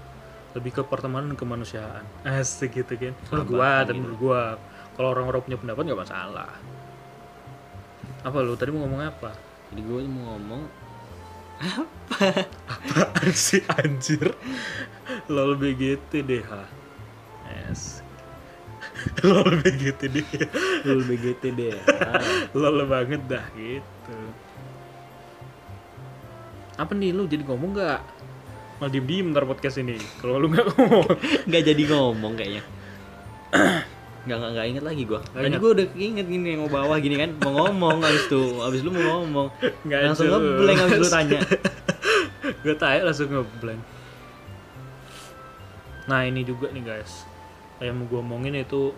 Lebih ke pertemanan dan kemanusiaan. Asik gitu kan. Menurut gua dan gitu. menurut gua kalau orang-orang punya pendapat nggak masalah. Apa lu? Tadi mau ngomong apa? Jadi gue mau ngomong apaan sih anjir? Lol BGT DH yes lol BGT DH full BGT deh lol banget dah gitu. Apa nih lu jadi ngomong nggak? Malah diem diem ntar podcast ini. Kalau lu nggak ngomong. Nggak jadi ngomong kayaknya. Nggak nggak nggak inget lagi gue tadi gue udah inget gini yang mau bawa gini kan. Mau ngomong abis itu. Abis lu mau ngomong. Nggak langsung ngeblank abis lu tanya. Gue tanya langsung ngeblank. Nah ini juga nih guys yang mau gue omongin itu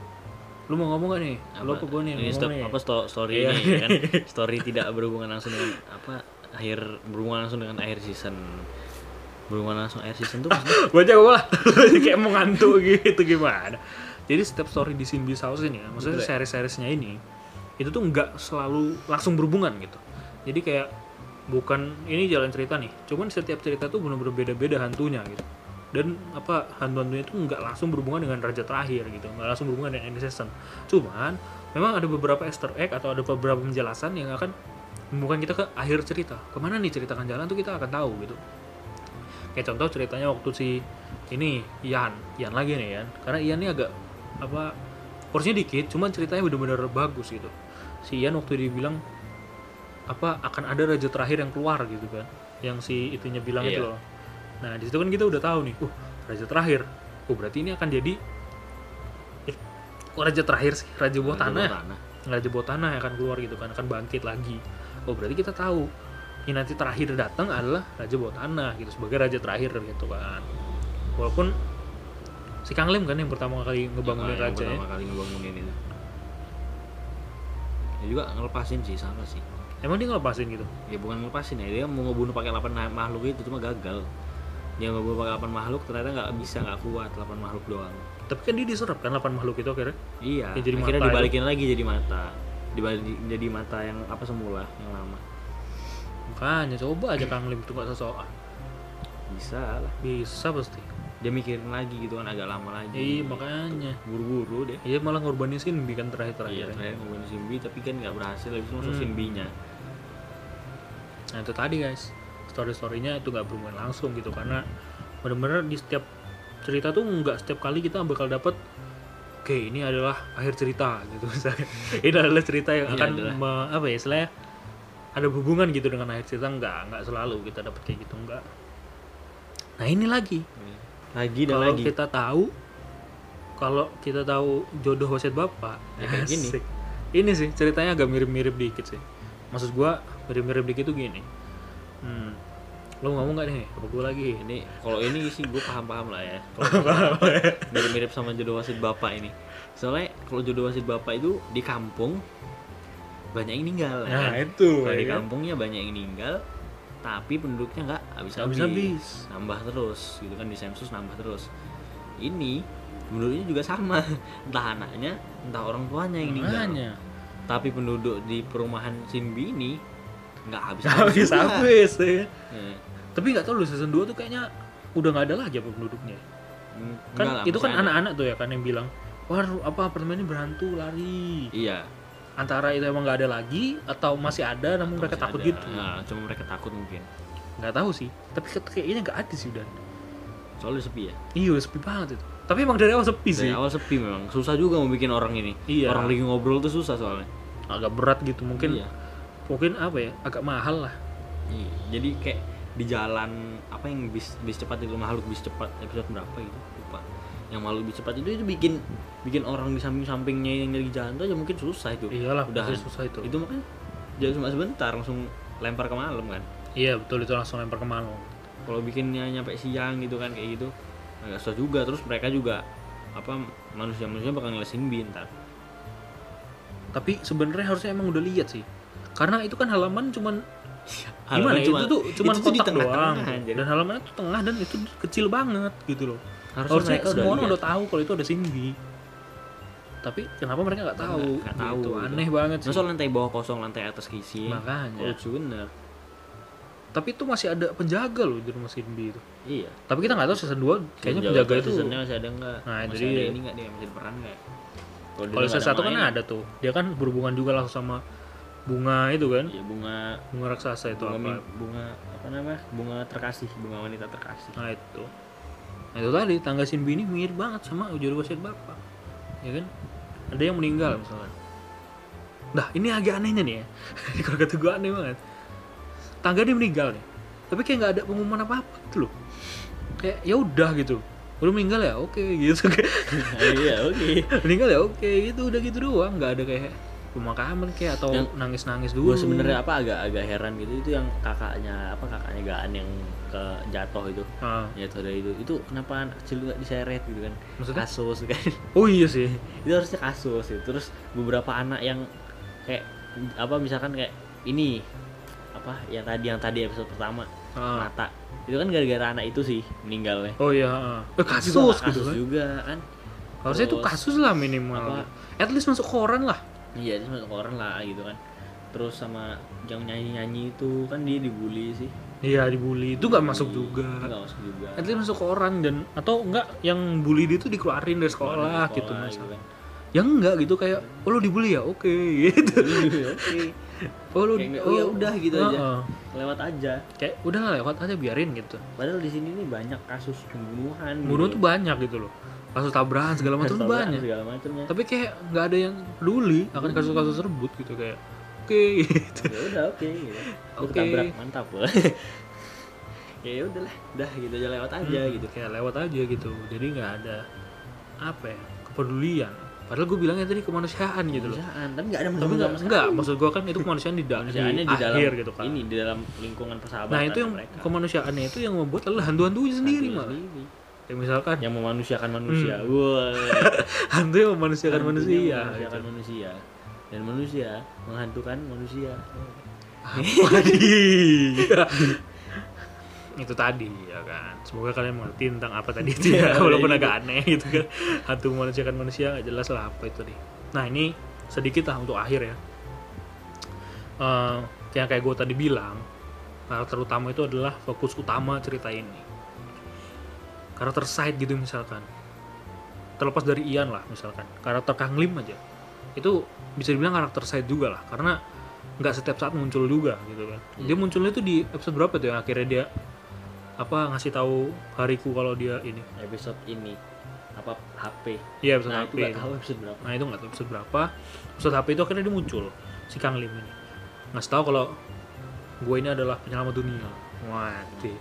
lu mau ngomong gak nih? Lu apa gue nih ini stop, nih apa sto- story Iya. ini kan? Story tidak berhubungan langsung dengan apa akhir berhubungan langsung dengan akhir season. Berhubungan langsung akhir season tuh baca gue lah. Kayak mau ngantuk gitu gimana? Jadi setiap story di House ini ya maksudnya ya? series-seriesnya ini itu tuh nggak selalu langsung berhubungan gitu. Jadi kayak bukan ini jalan cerita nih cuman setiap cerita tuh bener-bener beda-beda hantunya gitu dan apa hantu-hantunya itu nggak langsung berhubungan dengan raja terakhir gitu nggak langsung berhubungan dengan end season cuman memang ada beberapa easter egg atau ada beberapa penjelasan yang akan membuka kita ke akhir cerita. Ke mana nih cerita akan jalan tuh kita akan tahu gitu. Kayak contoh ceritanya waktu si ini Ian. Ian lagi nih Ian. Karena Ian ini agak apa porsinya dikit cuman ceritanya bener-bener bagus gitu. Si Ian waktu dia bilang apa akan ada raja terakhir yang keluar gitu kan. Yang si itunya bilang itu Iya. loh nah di situ kan kita udah tahu nih uh raja terakhir. Oh berarti ini akan jadi eh, raja terakhir sih? Raja bawah tanah ya? tanah. Raja bawah tanah yang akan keluar gitu kan akan bangkit lagi. Oh berarti kita tahu ini nanti terakhir datang adalah raja bawah tanah gitu sebagai raja terakhir gitu kan. Walaupun si Kang Lim kan yang pertama kali ngebangunin Yang raja ya? pertama kali ngebangunin itu dia juga ngelepasin sih sama sih. Emang dia ngelepasin gitu? Ya bukan ngelepasin ya dia mau ngebunuh pakai 8 na- makhluk itu cuma gagal ngebunuh pakai 8 makhluk ternyata nggak bisa nggak kuat 8 makhluk doang. Tapi kan dia diserap kan 8 makhluk itu akhirnya? Iya Ya, jadi akhirnya mata dibalikin lagi jadi mata. Dibalik jadi mata yang apa semula yang lama. Makanya coba aja Kang Lim itu gak sesokan bisa lah. Bisa pasti. Dia mikirin lagi gitu kan agak lama lagi. Iya makanya. Buru-buru deh. Iya malah ngorbanin Sinbi kan terakhir iya terakhir ngomongin Simbi tapi kan nggak berhasil habis itu masuk Hmm. Simbinya Nah itu tadi guys story storynya itu nggak berhubungan langsung gitu. Karena bener-bener di setiap cerita tuh nggak setiap kali kita bakal dapet oke ini adalah akhir cerita gitu. Misalnya ini adalah cerita yang Ini akan adalah- me- apa ya istilahnya ada hubungan gitu dengan akhir cerita. Enggak enggak selalu kita dapat kayak gitu enggak nah ini lagi. Lagi dan kalau lagi. kita tahu kalau kita tahu jodoh wasit bapak Ya, kayak gini. ini sih ceritanya agak mirip-mirip dikit sih. Maksud gua mirip-mirip dikit tuh gini. Hmm, lo ngomong nggak nih? Apa gua lagi? Ini kalau ini sih gue paham-paham lah ya. Kalau mirip-mirip sama jodoh wasit bapak ini. Soalnya kalau jodoh wasit bapak itu di kampung banyak yang meninggal nah kan? itu kalau di ya kan? kampungnya banyak yang meninggal tapi penduduknya nggak habis habis habis-habis. nambah terus gitu kan di sensus nambah terus. Ini penduduknya juga sama. Entah anaknya entah orang tuanya yang meninggal Makanya. tapi penduduk di perumahan Sinbi ini nggak habis habis habis. ya. Ya. tapi nggak tahu lu season 2 tuh kayaknya udah nggak ada lagi apa penduduknya Hmm, kan lah, itu kan anak-anak tuh ya kan yang bilang wah apa apartemen ini berhantu lari. Iya. Antara itu emang nggak ada lagi atau masih ada namun mereka masih takut ada. gitu. Nah, cuma mereka takut mungkin. Nggak tahu sih tapi kayaknya nggak ada sih udah. Soalnya sepi ya? Iya udah sepi banget itu. Tapi emang dari awal sepi sih. dari awal sepi memang. Susah juga mau bikin orang ini. Iya. orang lagi ngobrol tuh susah soalnya. Agak berat gitu mungkin. Iya. Mungkin apa ya agak mahal lah. Iya. jadi kayak di jalan apa yang bis bis cepat itu makhluk bis cepat episode berapa gitu lupa. Yang makhluk bis cepat itu itu bikin bikin orang di samping sampingnya yang lagi jalan tuh aja mungkin susah itu. Iyalah udah susah itu. Itu makanya jadi cuma sebentar langsung lempar ke malam kan. Iya betul itu langsung lempar ke malam. Kalau bikinnya nyampe siang gitu kan kayak gitu agak susah juga. Terus mereka juga apa manusia manusia bakal ngelesin bintar tapi sebenarnya harusnya emang udah lihat sih karena itu kan halaman cuman gimana Halaman ya cuma- itu tuh cuman itu kotak tengah-tengah, doang. anjir. dan halamannya tuh tengah dan itu kecil banget gitu loh. Harusnya, harusnya mereka semua udah orang udah tahu kalau itu ada Cindy. Tapi kenapa mereka nggak tahu? Nggak- nggak tahu Gitu, gitu. aneh banget sih. Masa lantai bawah kosong lantai atas keisi Makanya. lucu bener. Tapi itu masih ada penjaga loh di rumah Cindy itu. Iya. Tapi kita nggak tahu season 2 kayaknya penjaga itu seasonnya masih ada enggak Nah, itu masih ada dia. ini enggak dia masih ada peran enggak kalau season nggak satu kan ada tuh. Dia kan berhubungan juga langsung sama bunga itu kan? Ya bunga. Bunga raksasa itu bunga, apa? bunga apa namanya? Bunga terkasih bunga wanita terkasih. Nah itu. Nah itu tadi tangga Cindy ini mirip banget sama Ujur Wasit Bapak. Ya kan? Ada yang meninggal misalnya. Nah ini agak anehnya nih ya. Kalau kata gue aneh banget. Tangga dia meninggal nih. Tapi kayak nggak ada pengumuman apa apa gitu loh. Kayak ya udah gitu. Udah meninggal ya oke gitu kayak iya oke. Meninggal ya oke gitu. Udah gitu doang. Nggak ada kayak pemakaman kayak atau Yang nangis nangis dulu. gue sebenarnya apa agak agak heran gitu itu yang kakaknya apa kakaknya gaan yang ke jatuh itu. Ah, jatuh dari itu. Itu kenapa anak kecil nggak diseret gitu kan? Maksudnya? kasus kan. Oh iya sih. Itu harusnya kasus itu terus beberapa anak yang kayak apa misalkan kayak ini apa yang tadi yang tadi episode pertama Ah. mata. Itu kan gara-gara anak itu sih meninggalnya. Oh iya ah. eh, kasus, Itu gitu kasus kan? juga kan. Harusnya itu Terus, kasus lah minimal. apa? at least masuk koran lah iya itu masuk orang lah gitu kan. Terus sama yang nyanyi-nyanyi itu kan dia dibully sih. Iya dibully. Itu nggak masuk juga. Nggak masuk juga. At least masuk koran dan atau enggak yang bully dia tuh dikeluarin dari sekolah, Sekolah, gitu gitu masa kan. yang enggak gitu kayak oh lo dibully ya? Oke gitu. Oke. Oh lo Kayak oh, ya udah gitu aja. Heeh. lewat aja. Kayak udah lewat aja biarin gitu. Padahal di sini nih banyak kasus pembunuhan bunuh gitu. tuh banyak gitu loh kasus tabrakan segala macam tuh banyak. segala macamnya tapi kayak nggak ada yang peduli akan kasus-kasus tersebut gitu kayak oke gitu. Ya udah oke gitu. Oke. mantap ya udahlah udah gitu aja lewat aja Hmm, gitu. kayak lewat aja gitu. Jadi nggak ada apa ya kepedulian. Padahal gue bilangnya tadi kemanusiaan gitu loh. Kemanusiaan, tapi nggak ada tapi enggak sekali. maksud gue kan itu kemanusiaan di, da- di dalam akhir gitu kan. ini di dalam lingkungan persahabatan nah itu yang mereka. kemanusiaannya itu yang membuat adalah hantu-hantunya sendiri sendiri. Kayak misalkan. Yang memanusiakan manusia. Hmm. wah hantu yang memanusiakan Hantunya manusia. memanusiakan gitu. manusia. Dan manusia menghantukan manusia. Iya. itu tadi ya kan. Semoga kalian mengerti tentang apa tadi itu ya. Walaupun agak aneh gitu kan. Hantu memanusiakan manusia nggak jelas lah apa itu nih nah ini sedikit lah untuk akhir ya. Eh, yang kayak gue tadi bilang karakter utama itu adalah fokus utama cerita ini karakter side gitu misalkan. Terlepas dari Ian lah misalkan. Karakter Kang Lim aja. Itu bisa dibilang karakter side juga lah. Karena nggak setiap saat muncul juga gitu kan. Dia munculnya tuh di episode berapa tuh yang akhirnya dia apa ngasih tahu hariku kalau dia ini? Episode ini. Apa HP iya episode nah HP itu tahu episode berapa. Nah itu nggak tahu episode berapa. Episode HP itu akhirnya dia muncul si Kang Lim ini. Nggak tahu kalau gue ini adalah penyelamat dunia wah deh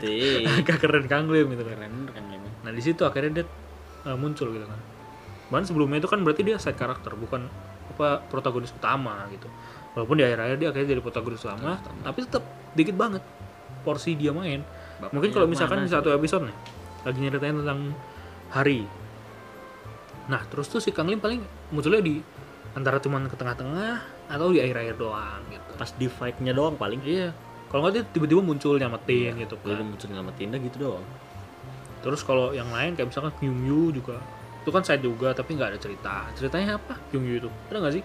Tih, agak keren Kang Lim gitu kan. Keren kan memang nah di situ akhirnya dia uh, muncul gitu kan. Bahkan sebelumnya itu kan berarti dia side karakter bukan apa protagonis utama gitu. Walaupun di akhir-akhir dia akhirnya jadi protagonis utama tapi tetap dikit banget porsi dia main. Bapaknya mungkin kalau misalkan di satu episode nih lagi nyeritain tentang hari nah terus tuh si Kang Lim paling munculnya di antara cuman ke tengah-tengah atau di akhir-akhir doang gitu. Pas di fight-nya doang paling. Iya kalau nggak dia tiba-tiba muncul nyamatin gitu udah kan muncul nyelamatin dah gitu doang. Terus kalau yang lain kayak misalkan Kyung Yu juga. Itu kan side juga tapi nggak ada cerita. Ceritanya apa Kyung Yu itu? Ada nggak sih?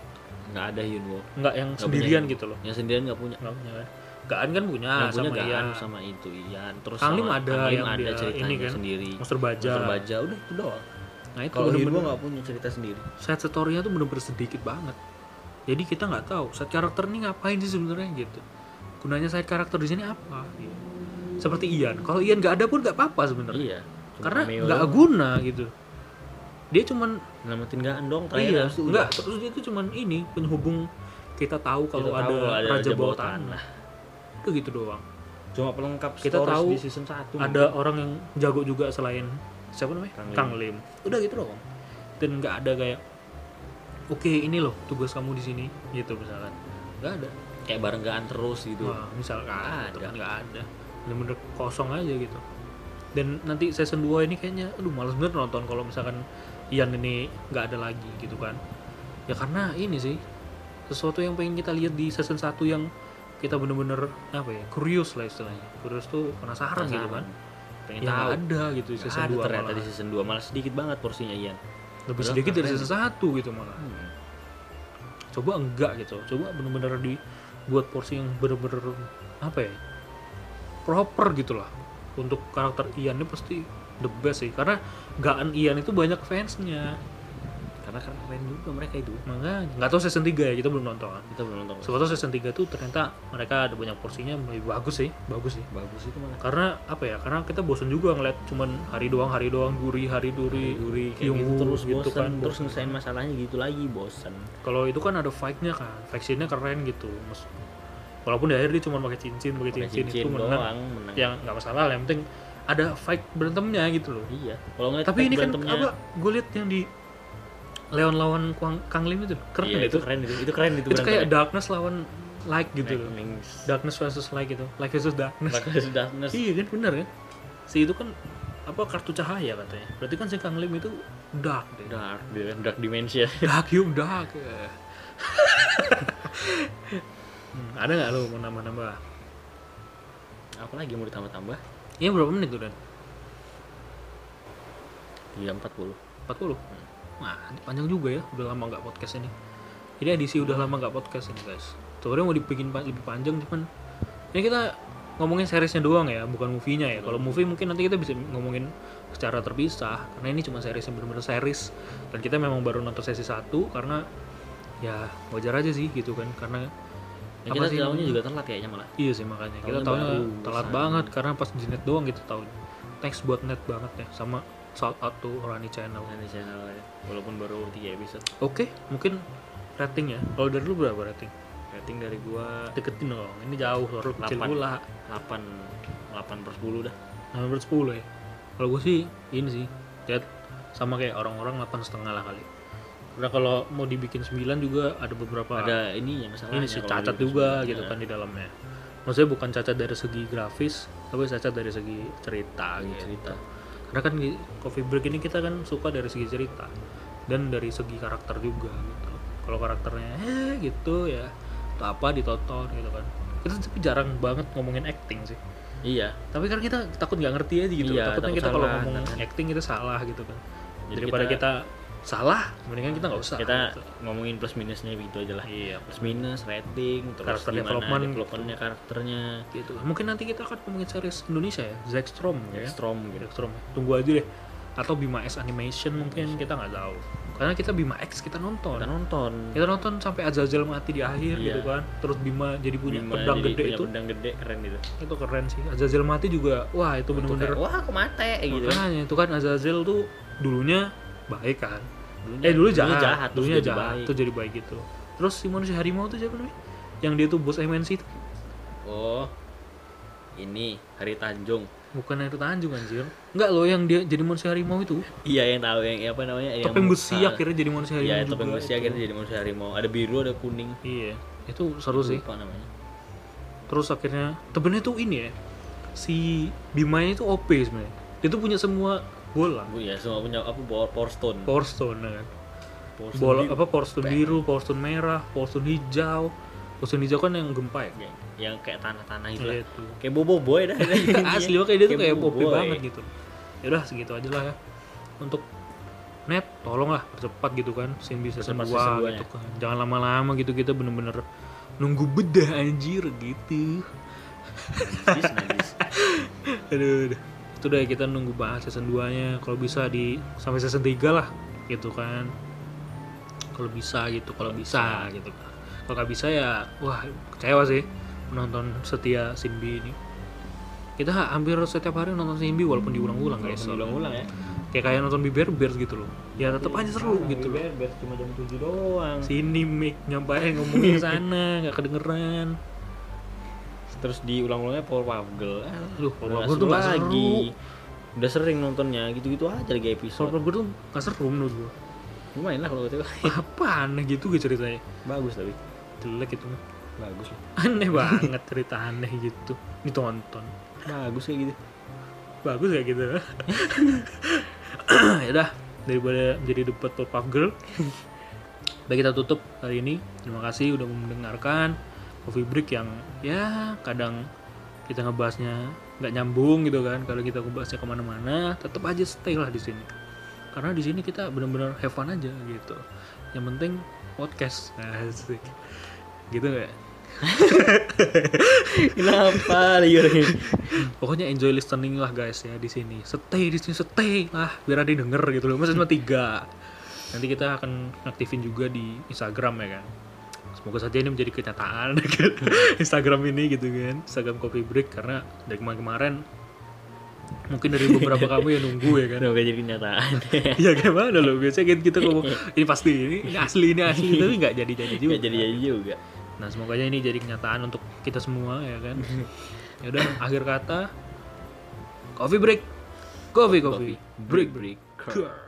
Nggak ada Yunwo nggak yang Nggak sendirian punya. gitu loh. Yang sendirian nggak punya. Nggak punya kan? Gaan kan punya punya sama Gaan Ian. Sama itu Ian. Terus Kang Lim ada Kang Lim yang ada dia ceritanya ini kan, sendiri. Monster baja. Monster baja udah itu doang. Nah itu kalau bener-bener nggak punya cerita sendiri. Side story-nya tuh bener-bener sedikit banget. Jadi kita nggak tahu side karakter ini ngapain sih sebenarnya gitu gunanya side karakter di sini apa? Gitu. seperti Ian. Kalau Ian nggak ada pun nggak apa-apa sebenarnya. Iya karena nggak guna gitu. Dia cuman nyelamatin Gaan dong terakhir iya itu nggak terus dia tuh cuman ini penghubung kita tahu kalau ada, tahu ada raja Raja bawah tanah. udah gitu doang. Cuma pelengkap Kita tahu di season 1 ada orang yang jago juga selain siapa namanya? Kang Lim. Kang Lim. Udah gitu doang. Dan nggak ada kayak oke ini loh tugas kamu di sini gitu misalkan. Nggak ada kayak bareng Gaan terus gitu. Wah, misalkan Nggak gitu ada. kan. nggak ada. Bener-bener kosong aja gitu. Dan nanti season 2 ini kayaknya aduh males bener nonton kalau misalkan Ian ini nggak ada lagi gitu kan. Ya karena ini sih sesuatu yang pengen kita lihat di season 1 yang kita bener-bener apa ya curious lah istilahnya. Curious tuh penasaran, gitu kan. Pengen ya tahu. ada gitu di season ada 2 ternyata malah. di season 2 malah sedikit banget porsinya Ian. Lebih sedikit dari season 1 gitu malah. Hmm. coba enggak gitu. Coba bener-bener dibuat porsi yang bener-bener apa ya proper gitu lah untuk karakter Ian ini pasti the best sih. Karena Gaan Ian itu banyak fansnya karena keren juga mereka itu. Makanya nggak tahu season 3 ya kita belum nonton kita belum nonton. Tahu season 3 tuh ternyata mereka ada banyak porsinya lebih bagus sih bagus sih. Bagus itu malah karena apa ya karena kita bosan juga ngeliat cuman hari doang hari doang duri hari duri duri kayak gitu terus gitu bosan kan, terus bosan. ngelesain masalahnya gitu lagi bosan kalau itu kan ada fight-nya kan factionnya keren gitu. Mas- walaupun di akhir dia cuma pakai cincin pakai Pakai cincin, itu menang. doang menang. Yang nggak masalah yang penting ada fight berantemnya gitu loh. Iya kalau ngeliat tapi ini kan apa gue lihat yang di Leon lawan Kuang, Kang Lim itu. Keren iya, itu itu keren itu. Itu keren itu itu kayak darkness lawan light gitu loh. Darkness versus light gitu. Light versus darkness. Darkness, darkness. iya kan bener kan? Si itu kan apa kartu cahaya katanya. Berarti kan si Kang Lim itu dark deh. Dark dia dark dimension dark yuk dark. Hmm, ada nggak lo mau nambah-nambah? Apa lagi mau ditambah-tambah? Iya berapa menit tuh Dan? iya 40 40? Wah ini panjang juga ya, udah lama nggak podcast ini. Ini edisi udah lama nggak podcast ini guys. Sebenarnya mau dibikin lebih panjang cuman Ini kita ngomongin seriesnya doang ya, bukan movie-nya ya. Kalau movie mungkin nanti kita bisa ngomongin secara terpisah Karena ini cuma series yang bener-bener series. Dan kita memang baru nonton sesi 1 karena Ya wajar aja sih gitu kan. Karena Ya, kita sih tahunya juga telat kayaknya malah. Iya sih makanya. Kita tahunya telat banget karena pas di net doang gitu tahu. Thanks buat net banget ya sama shout out to Rani Channel. nanti channel ya walaupun baru 3 episode Oke, mungkin rating ya. Kalau dari lu berapa rating? rating dari gua Deketin dong. Ini jauh, lu kecil pula. 8 8 per 10 dah 8 per 10 ya. Kalau gue sih ini sih. Lihat sama kayak orang-orang 8 setengah lah kali. Karena kalau mau dibikin 9 juga ada beberapa ada ini ya masalahnya ini sih cacat juga iya. gitu kan di dalamnya. Maksudnya bukan cacat dari segi grafis, tapi cacat dari segi cerita Iya, gitu. cerita Karena kan Coffee Break ini kita kan suka dari segi cerita dan dari segi karakter juga gitu. Kalau karakternya eh gitu ya, atau apa ditonton gitu kan. Kita tapi jarang banget ngomongin acting sih. iya Tapi kan kita takut nggak ngerti aja gitu. Iya, Takutnya takut kita kalau ngomong kan. acting kita salah gitu kan. Jadi Daripada kita- kita, salah, mendingan kita nggak usah. kita gitu. ngomongin plus minusnya begitu aja lah Iya, plus minus rating terus Karakter gimana development. developmentnya karakternya gitu. Mungkin nanti kita akan ngomongin series Indonesia ya, Zack Strom ya. Strom gitu Zack Strom. Tunggu aja deh. Atau Bima X Animation mungkin kita nggak tahu. Karena kita Bima X kita nonton. kita nonton Kita nonton sampai Azazel mati di akhir Iya. gitu kan. Terus Bima jadi punya Bima pedang jadi gede punya itu. pedang gede keren gitu Itu keren sih. Azazel mati juga wah itu bener-bener wah aku mate gitu kan Makanya itu kan Azazel tuh dulunya baik kan Dulunya- eh dulu dulunya jahat, jahat, terus dulunya jadi jahat baik. terus jadi baik gitu terus si manusia harimau tuh siapa namanya? Yang dia tuh bos MNC itu. Oh ini Hari Tanjung. Bukan itu Tanjung anjir. Enggak loh yang dia jadi manusia harimau itu. Iya yang tahu yang apa namanya yang topeng besi ah, akhirnya jadi manusia harimau iya topeng juga besi itu. akhirnya jadi manusia harimau. Ada biru ada kuning. Iya itu seru sih. Lupa namanya. Terus akhirnya temennya tuh ini ya si Bimanya itu OP sebenarnya. Dia tuh punya semua bola Bu ya semua punya apa power, power stone. Power Stone ya kan? Power stone bola biru. apa Power Stone biru Power Stone merah Power Stone hijau. Power Stone hijau kan yang gempa ya? Yang, yang kayak tanah-tanah itu Iya lah. Itu kayak bobo boy dah asli makanya dia tuh kayak Boboiboy. banget gitu. Ya udah segitu aja lah ya. Untuk net tolonglah percepat gitu kan scene bisa season Percepat 2 season dua gitu nya. kan. Jangan lama-lama gitu kita bener-bener nunggu bedah anjir gitu. Najis najis. Aduh, aduh. Itu deh kita nunggu bahas season 2 nya kalau bisa di sampai season 3 lah gitu kan. Kalau bisa gitu kalau bisa gitu kan. Kalau nggak bisa ya wah kecewa sih menonton setia Sinbi ini. Kita hampir setiap hari nonton Sinbi walaupun diulang-ulang guys. ulang-ulang ya. Kayak kayak nonton Biber Bears gitu loh. Ya tetap aja seru gitu loh. Bear cuma jam 7 doang. Sini mic nyampe ngomongin sana nggak kedengeran terus diulang-ulangnya ah, udah Power nggak Puff Girl seru tuh nggak seru. lagi udah sering nontonnya gitu-gitu aja lagi episode. Gue tuh gak seru menurut gue lumayan lah kalau gitu apa aneh gitu gue ceritanya? Bagus tapi. Jelek gitu bagus lah. Aneh banget cerita aneh gitu. Ditonton. Bagus kayak gitu. Bagus kayak gitu. Ya udah daripada jadi debat Puff Girl baik kita tutup hari ini. Terima kasih udah mendengarkan coffee break yang ya kadang kita ngebahasnya nggak nyambung gitu kan. Kalau kita ngebahasnya ke mana-mana tetap aja stay lah di sini. Karena di sini kita benar-benar have fun aja gitu. Yang penting podcast. Asik. Gitu nggak? Kenapa liur? Pokoknya enjoy listening lah guys ya di sini. Stay di sini stay lah biar ada denger gitu loh. Masa cuma tiga. Nanti kita akan aktifin juga di Instagram ya kan semoga saja ini menjadi kenyataan kan. Instagram ini gitu kan Instagram Coffee Break karena dari kemarin-kemarin mungkin dari beberapa kamu yang nunggu ya kan kenapa jadi kenyataan ya gimana loh biasanya kan kita ngomong ini pasti ini, ini asli ini asli tapi nggak jadi jadi juga nggak jadi jadi juga Nah, semoga ini jadi kenyataan untuk kita semua ya kan. ya udah akhir kata coffee break. Coffee coffee. Break break. break Break.